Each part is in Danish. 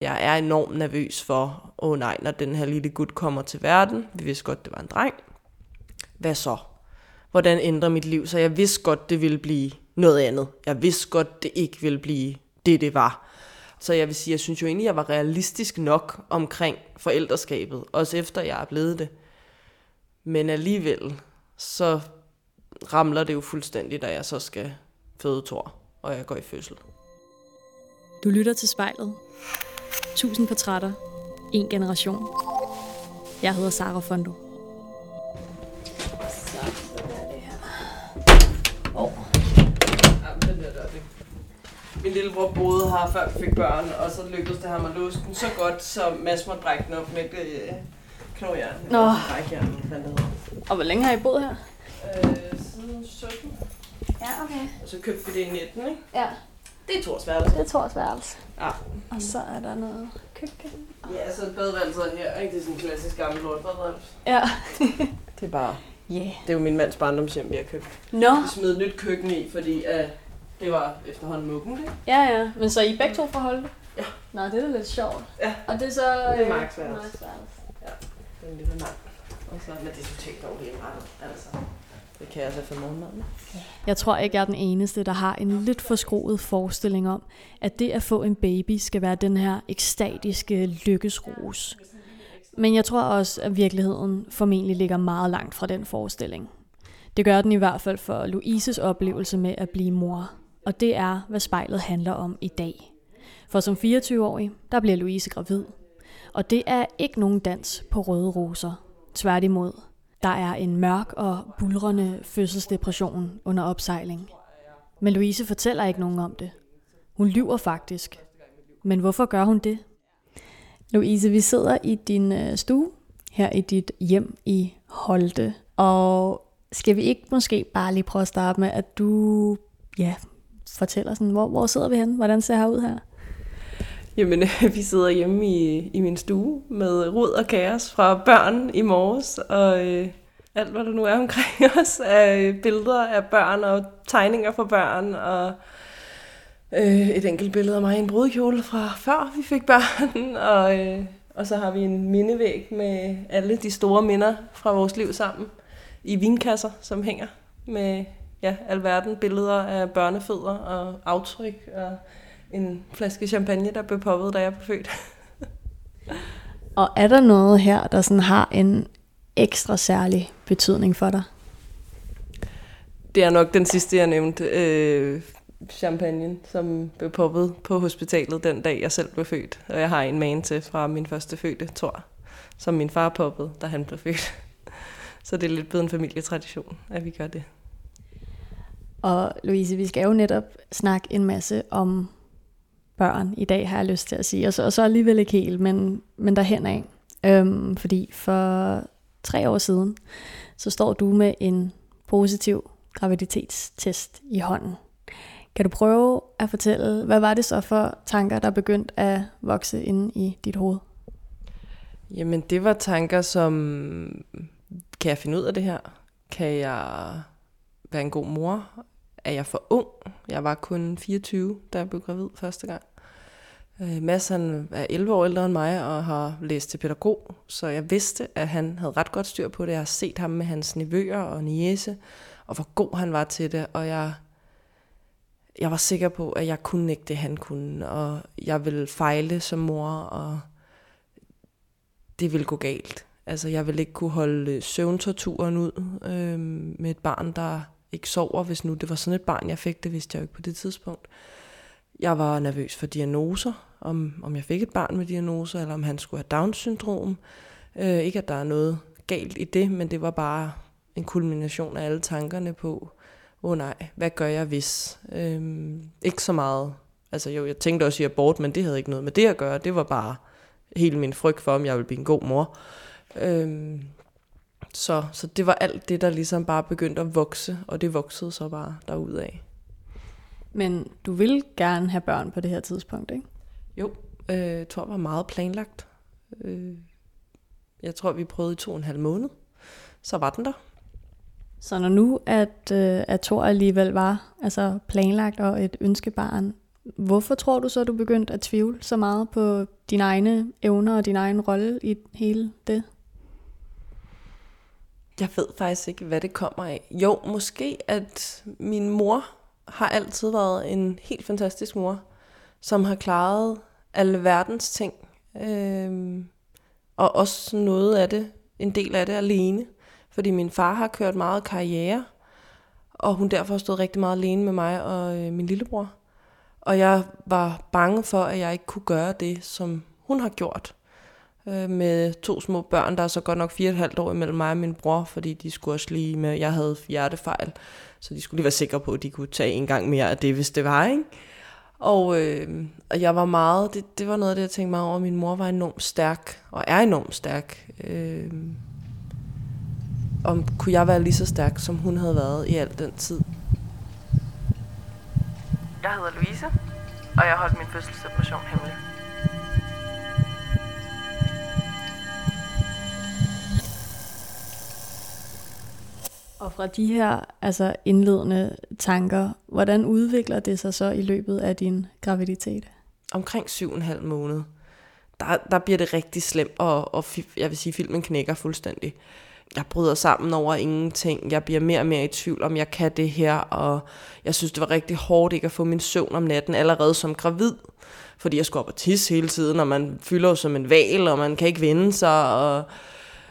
Jeg er enormt nervøs for, åh oh nej, når den her lille gut kommer til verden, vi vidste godt, det var en dreng, hvad så? Hvordan ændrer mit liv? Så jeg vidste godt, det ville blive noget andet. Jeg vidste godt, det ikke ville blive det, det var. Så jeg vil sige, jeg synes jo egentlig, jeg var realistisk nok omkring forældreskabet, også efter jeg er blevet det. Men alligevel, så ramler det jo fuldstændig, da jeg så skal føde Thor, og jeg går i fødsel. Du lytter til spejlet. Tusind portrætter. En generation. Jeg hedder Sara Fondo. Min lillebror boede her før vi fik børn, og så lykkedes det ham at låse den så godt, så Mads måtte brække den op med et øh, knogjern. Nå. Brækjern, hvad det hedder. Og hvor længe har I boet her? Øh, siden 17. Ja, okay. Og så købte vi det i 19, ikke? Ja, Det er Thors værelse. det er Thors værelse. Ja. Og så er der noget køkken. Ja, så badeværelset her, ikke? Det er sådan en klassisk gammel lortbadeværelse. Ja. Det er bare, Yeah. det er jo min mands barndomshjem, vi har købt. Nå. Vi smed et nyt køkken i, fordi uh, det var efterhånden mukken, ikke? Ja, ja. Men så er I begge to forholdt? Ja. Nå, det er lidt sjovt. Ja. Og det er så... Det er øh, Marks værelse. Værelse. Det er en lille mand. Og så, men det er totalt dog helt ret, altså. Det kan jeg så for morgenmaden. Jeg tror ikke, jeg er den eneste, der har en lidt forskroet forestilling om, at det at få en baby skal være den her ekstatiske lykkesrus. Men jeg tror også, at virkeligheden formentlig ligger meget langt fra den forestilling. Det gør den i hvert fald for Louises oplevelse med at blive mor. Og det er, hvad spejlet handler om i dag. For som 24-årig, der bliver Louise gravid. Og det er ikke nogen dans på røde roser. Tværtimod. Der er en mørk og bulrende fødselsdepression under opsejling. Men Louise fortæller ikke nogen om det. Hun lyver faktisk. Men hvorfor gør hun det? Louise, vi sidder i din øh, stue, her i dit hjem i Holte. Og skal vi ikke måske bare lige prøve at starte med, at du ja, fortæller sådan, hvor, hvor sidder vi henne? Hvordan ser her ud her? Jamen, vi sidder hjemme i, i min stue med rod og kaos fra børn i morges, og øh, alt, hvad der nu er omkring os, af billeder af børn og tegninger fra børn, og øh, et enkelt billede af mig i en brudekjole fra før vi fik børn, og, øh, og så har vi en mindevæg med alle de store minder fra vores liv sammen i vinkasser, som hænger med ja, alverden billeder af børnefødder og aftryk og en flaske champagne, der blev poppet, da jeg blev født. Og er der noget her, der sådan har en ekstra særlig betydning for dig? Det er nok den sidste, jeg nævnte. Øh, champagne, som blev poppet på hospitalet den dag, jeg selv blev født. Og jeg har en man til fra min første fødte, Thor, som min far poppede, da han blev født. Så det er lidt blevet en familietradition, at vi gør det. Og Louise, vi skal jo netop snakke en masse om børn i dag, har jeg lyst til at sige. Og så, og så alligevel ikke helt, men, men derhen af. Øhm, fordi for tre år siden, så står du med en positiv graviditetstest i hånden. Kan du prøve at fortælle, hvad var det så for tanker, der begyndte at vokse inde i dit hoved? Jamen, det var tanker som, kan jeg finde ud af det her? Kan jeg være en god mor? Er jeg for ung? Jeg var kun 24, da jeg blev gravid første gang. Øh, Mads han er 11 år ældre end mig og har læst til pædagog, så jeg vidste, at han havde ret godt styr på det. Jeg har set ham med hans nevøer og niese, og hvor god han var til det, og jeg, jeg var sikker på, at jeg kunne ikke det, han kunne, og jeg ville fejle som mor, og det ville gå galt. Altså, jeg ville ikke kunne holde øh, søvntorturen ud øh, med et barn, der ikke sover, hvis nu det var sådan et barn, jeg fik. Det vidste jeg jo ikke på det tidspunkt. Jeg var nervøs for diagnoser, om, om jeg fik et barn med diagnoser, eller om han skulle have Down-syndrom. Øh, ikke at der er noget galt i det, men det var bare en kulmination af alle tankerne på, åh oh, nej, hvad gør jeg hvis? Øh, ikke så meget. Altså jo, jeg tænkte også i abort, men det havde ikke noget med det at gøre. Det var bare hele min frygt for, om jeg ville blive en god mor. Øh, så, så det var alt det, der ligesom bare begyndte at vokse, og det voksede så bare derudad. Men du vil gerne have børn på det her tidspunkt, ikke? Jo, øh, jeg tror, var meget planlagt. Øh, jeg tror, vi prøvede i to og en halv måned. Så var den der. Så når nu, at, øh, at Thor alligevel var altså planlagt og et ønskebarn, Hvorfor tror du så, at du begyndte at tvivle så meget på dine egne evner og din egen rolle i hele det? Jeg ved faktisk ikke, hvad det kommer af. Jo, måske at min mor har altid været en helt fantastisk mor, som har klaret alle verdens ting. øh, og også noget af det, en del af det alene. Fordi min far har kørt meget karriere, og hun derfor har stået rigtig meget alene med mig og øh, min lillebror. Og jeg var bange for, at jeg ikke kunne gøre det, som hun har gjort. Øh, med to små børn, der er så godt nok fire og et halvt år imellem mig og min bror, fordi de skulle også lige med, jeg havde hjertefejl, så de skulle lige være sikre på, at de kunne tage en gang mere af det, hvis det var, ikke? Og, øh, og jeg var meget, det, det var noget af det, jeg tænkte meget over. Min mor var enormt stærk, og er enormt stærk. Øh, om kunne jeg være lige så stærk, som hun havde været i al den tid. Jeg hedder Louise, og jeg holdt min fødselsdepression hemmelig. Og fra de her altså indledende tanker, hvordan udvikler det sig så i løbet af din graviditet? Omkring syv og en halv måned, der, der bliver det rigtig slemt, og, og jeg vil sige, filmen knækker fuldstændig. Jeg bryder sammen over ingenting. Jeg bliver mere og mere i tvivl, om jeg kan det her, og jeg synes, det var rigtig hårdt ikke at få min søvn om natten allerede som gravid fordi jeg skulle op og tisse hele tiden, og man fylder jo som en val, og man kan ikke vende sig, og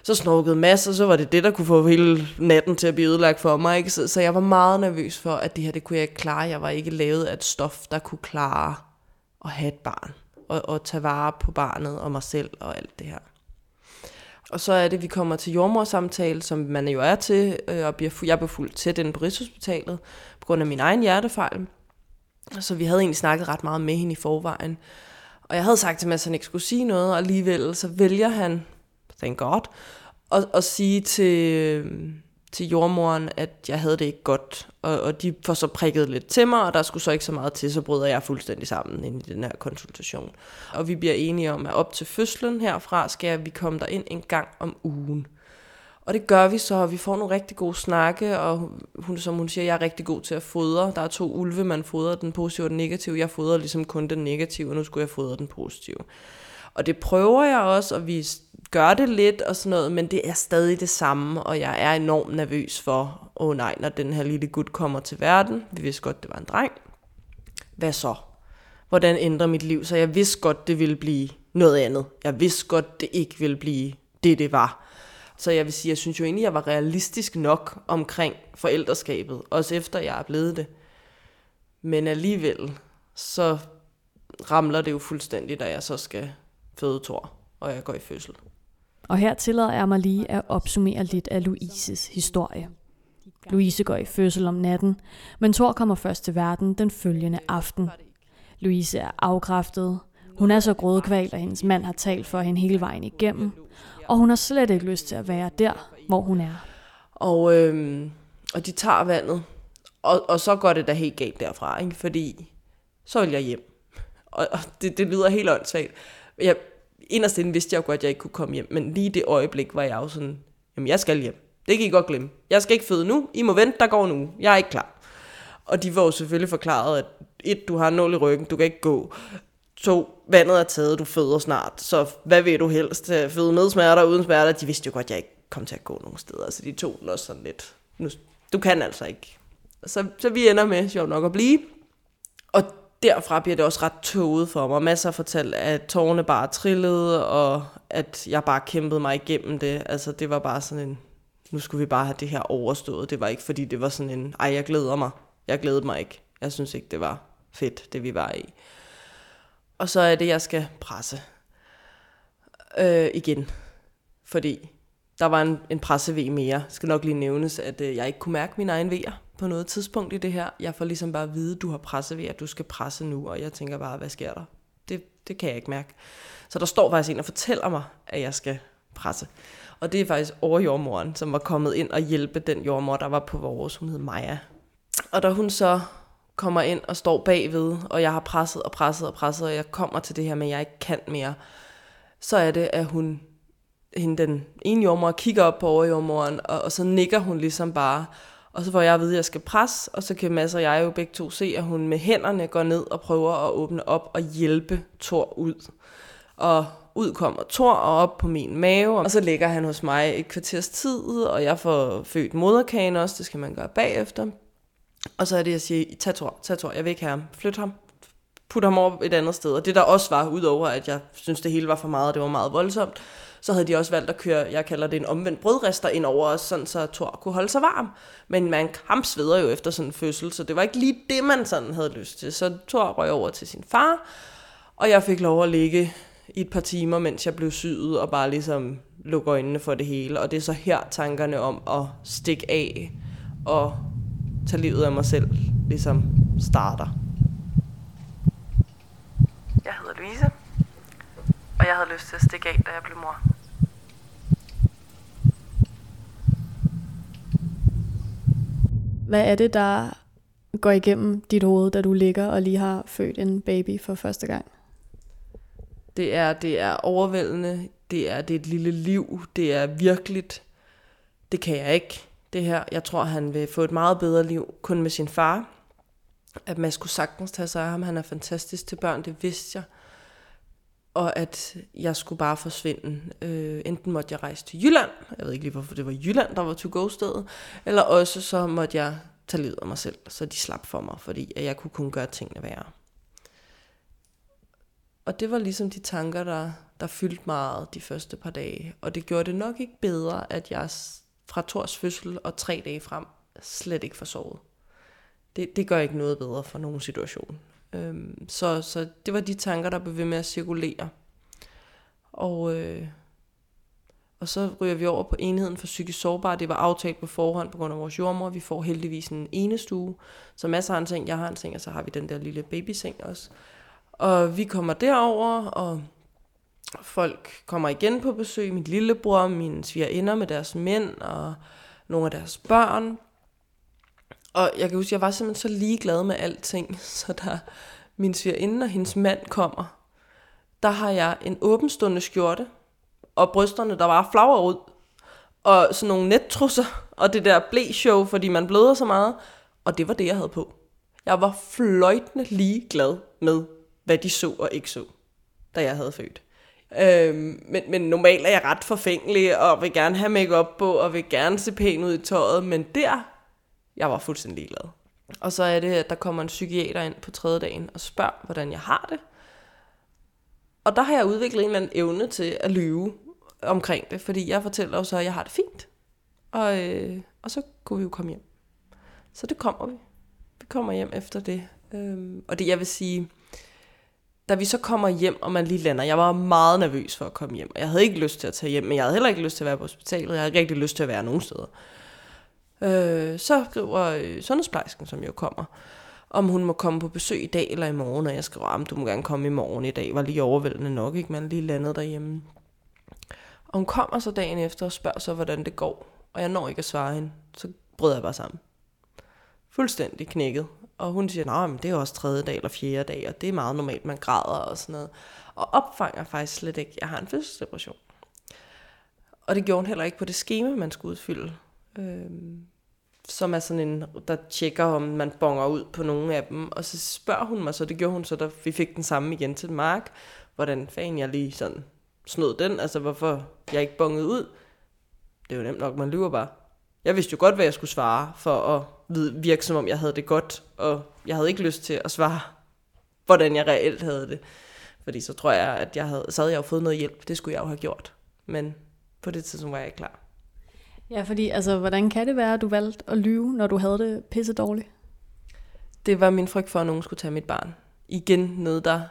så snorkede masser, så var det det, der kunne få hele natten til at blive ødelagt for mig. Ikke? Så, så jeg var meget nervøs for, at det her, det kunne jeg ikke klare. Jeg var ikke lavet af et stof, der kunne klare at have et barn, og, og tage vare på barnet og mig selv og alt det her. Og så er det, at vi kommer til jordmorsamtale, som man jo er til, øh, og bliver, jeg blev fuldt tæt inde på Rigshospitalet, på grund af min egen hjertefejl. Så vi havde egentlig snakket ret meget med hende i forvejen. Og jeg havde sagt til Mads, at han ikke skulle sige noget, og alligevel så vælger han, thank God, og, og sige til, til jordmoren, at jeg havde det ikke godt. Og, og de får så prikket lidt til mig, og der skulle så ikke så meget til, så bryder jeg fuldstændig sammen ind i den her konsultation. Og vi bliver enige om, at op til fødslen herfra, skal vi komme der ind en gang om ugen. Og det gør vi så, og vi får nogle rigtig gode snakke, og hun, som hun siger, jeg er rigtig god til at fodre. Der er to ulve, man fodrer den positive og den negative. Jeg fodrer ligesom kun den negative, og nu skulle jeg fodre den positive. Og det prøver jeg også, og vi gør det lidt og sådan noget, men det er stadig det samme, og jeg er enormt nervøs for, åh oh nej, når den her lille gut kommer til verden, vi vidste godt, det var en dreng, hvad så? Hvordan ændrer mit liv? Så jeg vidste godt, det ville blive noget andet. Jeg vidste godt, det ikke ville blive det, det var. Så jeg vil sige, jeg synes jo egentlig, jeg var realistisk nok omkring forældreskabet, også efter jeg er blevet det. Men alligevel, så ramler det jo fuldstændig, da jeg så skal føde Thor, og jeg går i fødsel. Og her tillader jeg mig lige at opsummere lidt af Louises historie. Louise går i fødsel om natten, men Thor kommer først til verden den følgende aften. Louise er afkræftet. Hun er så grådkvalt, at hendes mand har talt for hende hele vejen igennem og hun har slet ikke lyst til at være der, hvor hun er. Og, øhm, og de tager vandet, og, og så går det da helt galt derfra, ikke? fordi så vil jeg hjem. Og, og det, det lyder helt åndssvagt. Jeg, inderst inden vidste jeg jo godt, at jeg ikke kunne komme hjem, men lige det øjeblik var jeg jo sådan, jamen jeg skal hjem. Det kan I godt glemme. Jeg skal ikke føde nu. I må vente, der går nu. Jeg er ikke klar. Og de var jo selvfølgelig forklaret, at et, du har en nål i ryggen, du kan ikke gå. To, vandet er taget, du føder snart, så hvad vil du helst? Øh, føde med smerter, uden smerter? De vidste jo godt, at jeg ikke kom til at gå nogen steder, så de tog den også sådan lidt. Nu, du kan altså ikke. Så, så vi ender med, sjovt nok, at blive. Derfra bliver det også ret tåget for mig. Masser fortalt, at tårne bare trillede, og at jeg bare kæmpede mig igennem det. Altså, det var bare sådan en, nu skulle vi bare have det her overstået. Det var ikke, fordi det var sådan en, ej, jeg glæder mig. Jeg glædede mig ikke. Jeg synes ikke, det var fedt, det vi var i. Og så er det, jeg skal presse øh, igen. Fordi der var en, en presse mere. Skal nok lige nævnes, at øh, jeg ikke kunne mærke min egen vejer på noget tidspunkt i det her. Jeg får ligesom bare at vide, at du har presse du skal presse nu. Og jeg tænker bare, hvad sker der? Det, det kan jeg ikke mærke. Så der står faktisk en og fortæller mig, at jeg skal presse. Og det er faktisk overjordmoren, som var kommet ind og hjælpe den jordmor, der var på vores. Hun hed Maja. Og da hun så kommer ind og står bagved, og jeg har presset og presset og presset, og jeg kommer til det her med, at jeg ikke kan mere, så er det, at hun, hende den ene jordmor, kigger op på overjordmoren, og, og så nikker hun ligesom bare, og så får jeg at vide, at jeg skal presse, og så kan Mads og jeg jo begge to se, at hun med hænderne går ned og prøver at åbne op og hjælpe Thor ud. Og ud kommer Thor og op på min mave, og så ligger han hos mig et kvarters tid, og jeg får født moderkagen også, det skal man gøre bagefter. Og så er det, jeg siger, tag Thor, tag Thor, jeg vil ikke have ham, flyt ham, put ham over et andet sted. Og det der også var, udover at jeg synes, det hele var for meget, og det var meget voldsomt, så havde de også valgt at køre, jeg kalder det en omvendt brødrester ind over os, sådan så Thor kunne holde sig varm. Men man kampsveder jo efter sådan en fødsel, så det var ikke lige det, man sådan havde lyst til. Så Thor røg over til sin far, og jeg fik lov at ligge i et par timer, mens jeg blev syet, og bare ligesom lukke øjnene for det hele. Og det er så her tankerne om at stikke af og tage livet af mig selv ligesom starter. Jeg hedder Louise, jeg havde lyst til at stikke af, da jeg blev mor. Hvad er det, der går igennem dit hoved, da du ligger og lige har født en baby for første gang? Det er, det er overvældende, det er, det er et lille liv, det er virkeligt. Det kan jeg ikke, det her. Jeg tror, han vil få et meget bedre liv kun med sin far. At man skulle sagtens tage sig af ham. Han er fantastisk til børn, det vidste jeg. Og at jeg skulle bare forsvinde. Øh, enten måtte jeg rejse til Jylland. Jeg ved ikke lige, hvorfor det var Jylland, der var to-go-stedet. Eller også så måtte jeg tage livet af mig selv, så de slap for mig, fordi jeg kunne kun gøre tingene værre. Og det var ligesom de tanker, der, der fyldte meget de første par dage. Og det gjorde det nok ikke bedre, at jeg fra Tors fødsel og tre dage frem slet ikke forsovet. Det, det gør ikke noget bedre for nogen situation. Øhm, så, så det var de tanker, der blev ved med at cirkulere. Og, øh, og så ryger vi over på enheden for psykisk sårbar. Det var aftalt på forhånd på grund af vores jordmor. Vi får heldigvis en enestue. Så masser har en seng, jeg har en seng, og så har vi den der lille babyseng også. Og vi kommer derover, og folk kommer igen på besøg. Min lillebror, min svigerinder med deres mænd og nogle af deres børn. Og jeg kan huske, jeg var simpelthen så ligeglad med alting, så da min svigerinde og hendes mand kommer, der har jeg en åbenstående skjorte, og brysterne, der var flager ud, og sådan nogle nettrusser, og det der blæshow, fordi man bløder så meget, og det var det, jeg havde på. Jeg var fløjtende ligeglad med, hvad de så og ikke så, da jeg havde født. Øhm, men, men normalt er jeg ret forfængelig, og vil gerne have makeup på, og vil gerne se pæn ud i tøjet, men der, jeg var fuldstændig ligeglad. Og så er det, at der kommer en psykiater ind på tredje dagen og spørger, hvordan jeg har det. Og der har jeg udviklet en eller anden evne til at lyve omkring det, fordi jeg fortæller jo så, at jeg har det fint. Og, øh, og så kunne vi jo komme hjem. Så det kommer vi. Vi kommer hjem efter det. Øhm, og det jeg vil sige, da vi så kommer hjem, og man lige lander, jeg var meget nervøs for at komme hjem. Jeg havde ikke lyst til at tage hjem, men jeg havde heller ikke lyst til at være på hospitalet. Jeg havde rigtig lyst til at være nogen steder. Øh, så skriver øh, sundhedsplejersken, som jo kommer, om hun må komme på besøg i dag eller i morgen, og jeg skriver, om du må gerne komme i morgen i dag, var lige overvældende nok, ikke? Man lige landet derhjemme. Og hun kommer så dagen efter og spørger så, hvordan det går, og jeg når ikke at svare hende, så bryder jeg bare sammen. Fuldstændig knækket. Og hun siger, at det er også tredje dag eller fjerde dag, og det er meget normalt, man græder og sådan noget. Og opfanger faktisk slet ikke, jeg har en fødselsdepression. Og det gjorde hun heller ikke på det schema, man skulle udfylde. Øhm, som er sådan en, der tjekker, om man bonger ud på nogle af dem. Og så spørger hun mig, så det gjorde hun så, da vi fik den samme igen til Mark, hvordan fanden jeg lige sådan snød den, altså hvorfor jeg ikke bongede ud. Det er jo nemt nok, man lyver bare. Jeg vidste jo godt, hvad jeg skulle svare, for at virke som om jeg havde det godt, og jeg havde ikke lyst til at svare, hvordan jeg reelt havde det. Fordi så tror jeg, at jeg havde, så havde jeg jo fået noget hjælp. Det skulle jeg jo have gjort. Men på det tidspunkt var jeg ikke klar. Ja, fordi altså, hvordan kan det være, at du valgte at lyve, når du havde det pisse dårligt? Det var min frygt for, at nogen skulle tage mit barn. Igen noget, der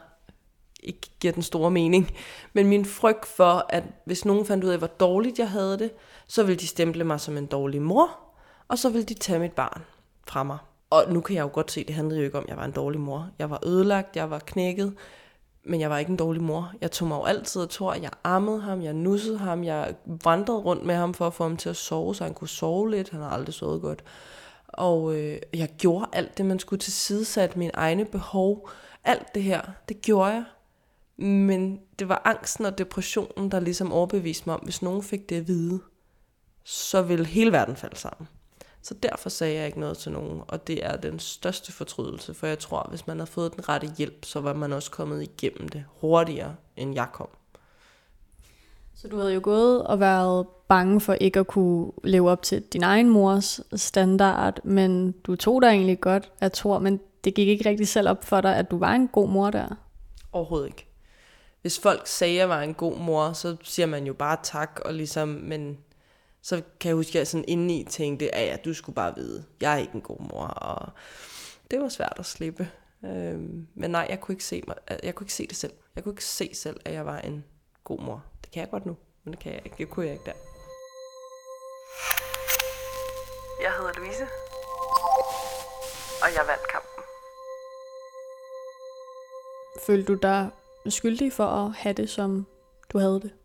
ikke giver den store mening. Men min frygt for, at hvis nogen fandt ud af, hvor dårligt jeg havde det, så ville de stemple mig som en dårlig mor, og så ville de tage mit barn fra mig. Og nu kan jeg jo godt se, at det handlede jo ikke om, at jeg var en dårlig mor. Jeg var ødelagt, jeg var knækket, men jeg var ikke en dårlig mor. Jeg tog mig jo altid og Thor. jeg ammede ham, jeg nussede ham, jeg vandrede rundt med ham for at få ham til at sove, så han kunne sove lidt. Han har aldrig sovet godt. Og øh, jeg gjorde alt det, man skulle tilsidesat mine egne behov. Alt det her, det gjorde jeg. Men det var angsten og depressionen, der ligesom overbeviste mig om, hvis nogen fik det at vide, så ville hele verden falde sammen. Så derfor sagde jeg ikke noget til nogen, og det er den største fortrydelse, for jeg tror, hvis man havde fået den rette hjælp, så var man også kommet igennem det hurtigere, end jeg kom. Så du havde jo gået og været bange for ikke at kunne leve op til din egen mors standard, men du tog dig egentlig godt af Thor, men det gik ikke rigtig selv op for dig, at du var en god mor der? Overhovedet ikke. Hvis folk sagde, at jeg var en god mor, så siger man jo bare tak, og ligesom, men så kan jeg huske, at jeg sådan indeni tænkte, at ja, du skulle bare vide, jeg er ikke en god mor, og det var svært at slippe. Øhm, men nej, jeg kunne ikke se mig, jeg kunne ikke se det selv. Jeg kunne ikke se selv, at jeg var en god mor. Det kan jeg godt nu, men det kan jeg ikke. Det kunne jeg ikke der. Jeg hedder Louise, og jeg vandt kampen. Følte du dig skyldig for at have det, som du havde det?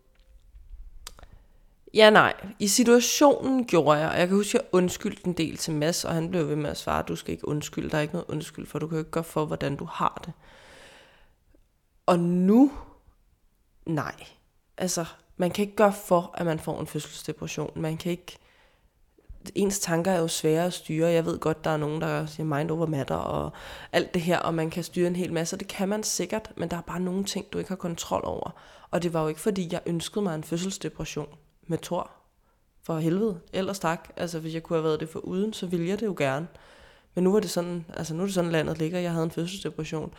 Ja, nej. I situationen gjorde jeg, og jeg kan huske, at jeg undskyldte en del til Mads, og han blev ved med at svare, du skal ikke undskylde, der er ikke noget undskyld, for du kan jo ikke gøre for, hvordan du har det. Og nu, nej. Altså, man kan ikke gøre for, at man får en fødselsdepression. Man kan ikke... Ens tanker er jo svære at styre. Jeg ved godt, der er nogen, der siger mind over matter og alt det her, og man kan styre en hel masse. Det kan man sikkert, men der er bare nogle ting, du ikke har kontrol over. Og det var jo ikke, fordi jeg ønskede mig en fødselsdepression med Thor. For helvede. Ellers tak. Altså, hvis jeg kunne have været det for uden, så ville jeg det jo gerne. Men nu var det sådan, altså nu er det sådan, landet ligger. Jeg havde en fødselsdepression.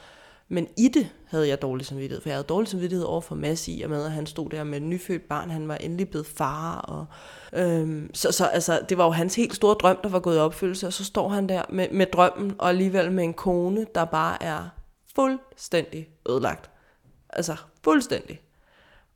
Men i det havde jeg dårlig samvittighed, for jeg havde dårlig samvittighed over for Mads i, og med at han stod der med et nyfødt barn, han var endelig blevet far, og øhm, så, så altså, det var jo hans helt store drøm, der var gået i opfyldelse, og så står han der med, med drømmen, og alligevel med en kone, der bare er fuldstændig ødelagt. Altså, fuldstændig.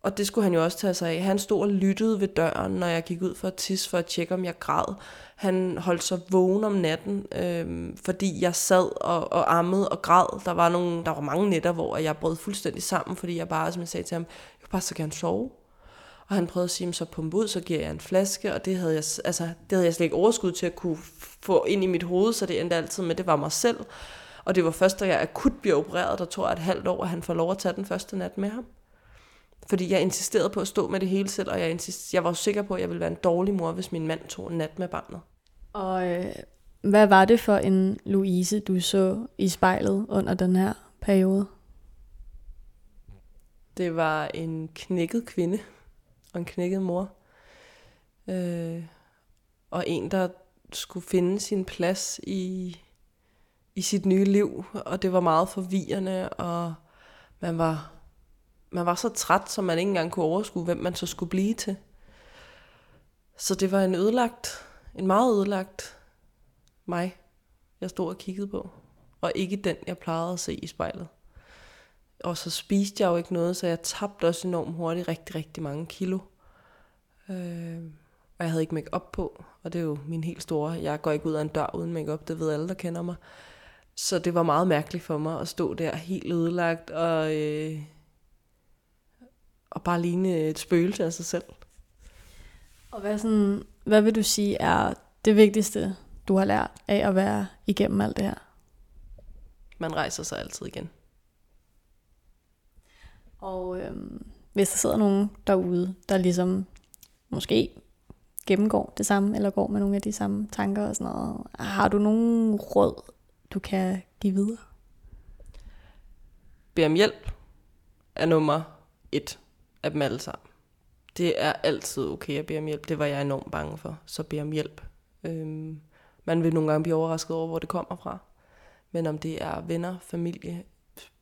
Og det skulle han jo også tage sig af. Han stod og lyttede ved døren, når jeg gik ud for at tisse, for at tjekke, om jeg græd. Han holdt sig vågen om natten, øh, fordi jeg sad og, og ammede og græd. Der var, nogle, der var mange nætter, hvor jeg brød fuldstændig sammen, fordi jeg bare, som jeg sagde til ham, jeg kunne bare så gerne sove. Og han prøvede at sige, så pumpe ud, så giver jeg en flaske, og det havde jeg, altså, det havde jeg slet ikke overskud til at kunne få ind i mit hoved, så det endte altid med, det var mig selv. Og det var først, da jeg akut blev opereret, der tog jeg et halvt år, at han får lov at tage den første nat med ham. Fordi jeg insisterede på at stå med det hele selv, og jeg, insist, jeg var sikker på, at jeg ville være en dårlig mor, hvis min mand tog en nat med barnet. Og øh, hvad var det for en Louise, du så i spejlet under den her periode? Det var en knækket kvinde og en knækket mor. Øh, og en, der skulle finde sin plads i, i sit nye liv, og det var meget forvirrende, og man var man var så træt, så man ikke engang kunne overskue, hvem man så skulle blive til. Så det var en ødelagt, en meget ødelagt mig, jeg stod og kiggede på. Og ikke den, jeg plejede at se i spejlet. Og så spiste jeg jo ikke noget, så jeg tabte også enormt hurtigt rigtig, rigtig mange kilo. Øh, og jeg havde ikke make op på, og det er jo min helt store. Jeg går ikke ud af en dør uden make op, det ved alle, der kender mig. Så det var meget mærkeligt for mig at stå der helt ødelagt og øh, og bare ligne et spøgelse af sig selv. Og hvad, sådan, hvad vil du sige er det vigtigste, du har lært af at være igennem alt det her? Man rejser sig altid igen. Og øhm, hvis der sidder nogen derude, der ligesom måske gennemgår det samme, eller går med nogle af de samme tanker og sådan noget, har du nogen råd, du kan give videre? Bed om hjælp er nummer et af dem alle sammen. Det er altid okay at bede om hjælp. Det var jeg enormt bange for. Så bede om hjælp. Øhm, man vil nogle gange blive overrasket over, hvor det kommer fra. Men om det er venner, familie,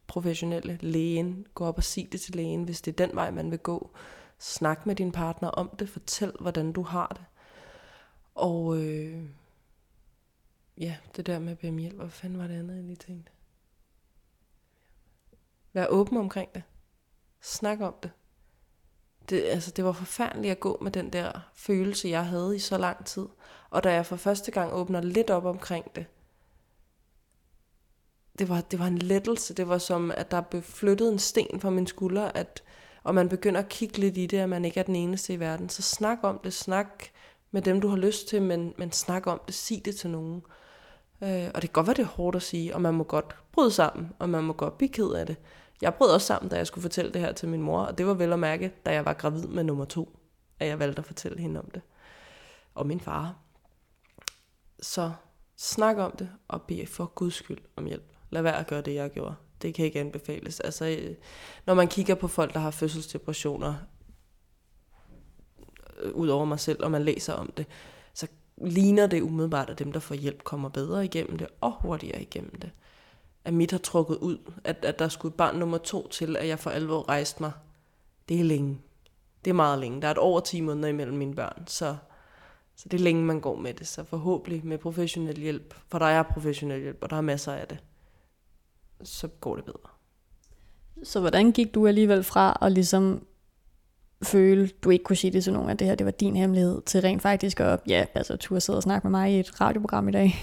professionelle, lægen, gå op og sig det til lægen, hvis det er den vej, man vil gå. Snak med din partner om det. Fortæl, hvordan du har det. Og øh, ja, det der med at bede om hjælp. Hvad fanden var det andet, jeg lige tænkte? Vær åben omkring det. Snak om det det, altså, det var forfærdeligt at gå med den der følelse, jeg havde i så lang tid. Og da jeg for første gang åbner lidt op omkring det, det var, det var en lettelse. Det var som, at der blev flyttet en sten fra min skulder, at, og man begynder at kigge lidt i det, at man ikke er den eneste i verden. Så snak om det, snak med dem, du har lyst til, men, men snak om det, sig det til nogen. Øh, og det kan godt være, det er hårdt at sige, og man må godt bryde sammen, og man må godt blive ked af det. Jeg brød også sammen, da jeg skulle fortælle det her til min mor, og det var vel at mærke, da jeg var gravid med nummer to, at jeg valgte at fortælle hende om det. Og min far. Så snak om det, og bed for guds skyld om hjælp. Lad være at gøre det, jeg gjorde. Det kan ikke anbefales. Altså, øh, når man kigger på folk, der har fødselsdepressioner, øh, ud over mig selv, og man læser om det, så ligner det umiddelbart, at dem, der får hjælp, kommer bedre igennem det, og hurtigere igennem det. At mit har trukket ud, at, at der skulle barn nummer to til, at jeg for alvor rejste mig. Det er længe. Det er meget længe. Der er et over 10 måneder imellem mine børn, så, så det er længe, man går med det. Så forhåbentlig med professionel hjælp, for der er professionel hjælp, og der er masser af det, så går det bedre. Så hvordan gik du alligevel fra at ligesom føle, du ikke kunne sige det til nogen, at det her det var din hemmelighed, til rent faktisk at, ja, altså turde sidde og snakke med mig i et radioprogram i dag?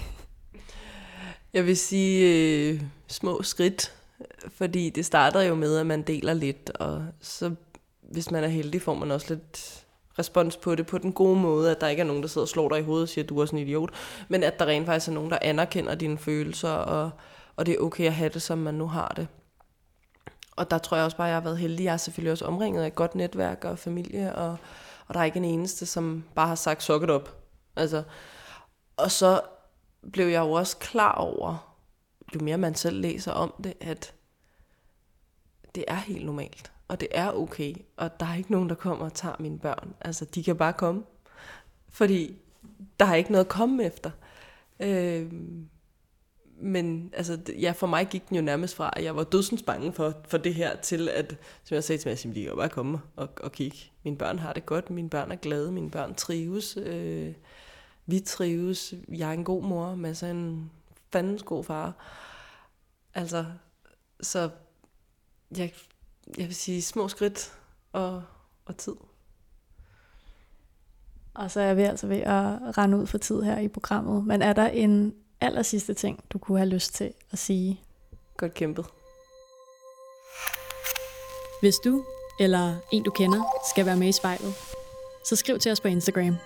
Jeg vil sige øh, små skridt, fordi det starter jo med, at man deler lidt, og så hvis man er heldig, får man også lidt respons på det på den gode måde, at der ikke er nogen, der sidder og slår dig i hovedet og siger, at du er sådan en idiot, men at der rent faktisk er nogen, der anerkender dine følelser, og, og det er okay at have det, som man nu har det. Og der tror jeg også bare, at jeg har været heldig. Jeg er selvfølgelig også omringet af et godt netværk og familie, og, og der er ikke en eneste, som bare har sagt, sukket op. Altså, og så blev jeg jo også klar over, jo mere man selv læser om det, at det er helt normalt, og det er okay, og der er ikke nogen, der kommer og tager mine børn. Altså, de kan bare komme, fordi der er ikke noget at komme efter. Øh, men altså, ja, for mig gik den jo nærmest fra, at jeg var dødsens bange for, for det her, til at, som jeg sagde til mig, at de kan bare komme og, og kigge. Mine børn har det godt, mine børn er glade, mine børn trives, øh, vi trives, jeg er en god mor, men så en fandens god far. Altså, så jeg, jeg vil sige små skridt og, og tid. Og så er vi altså ved at rende ud for tid her i programmet. Men er der en aller sidste ting, du kunne have lyst til at sige? Godt kæmpet. Hvis du eller en du kender skal være med i spejlet, så skriv til os på Instagram.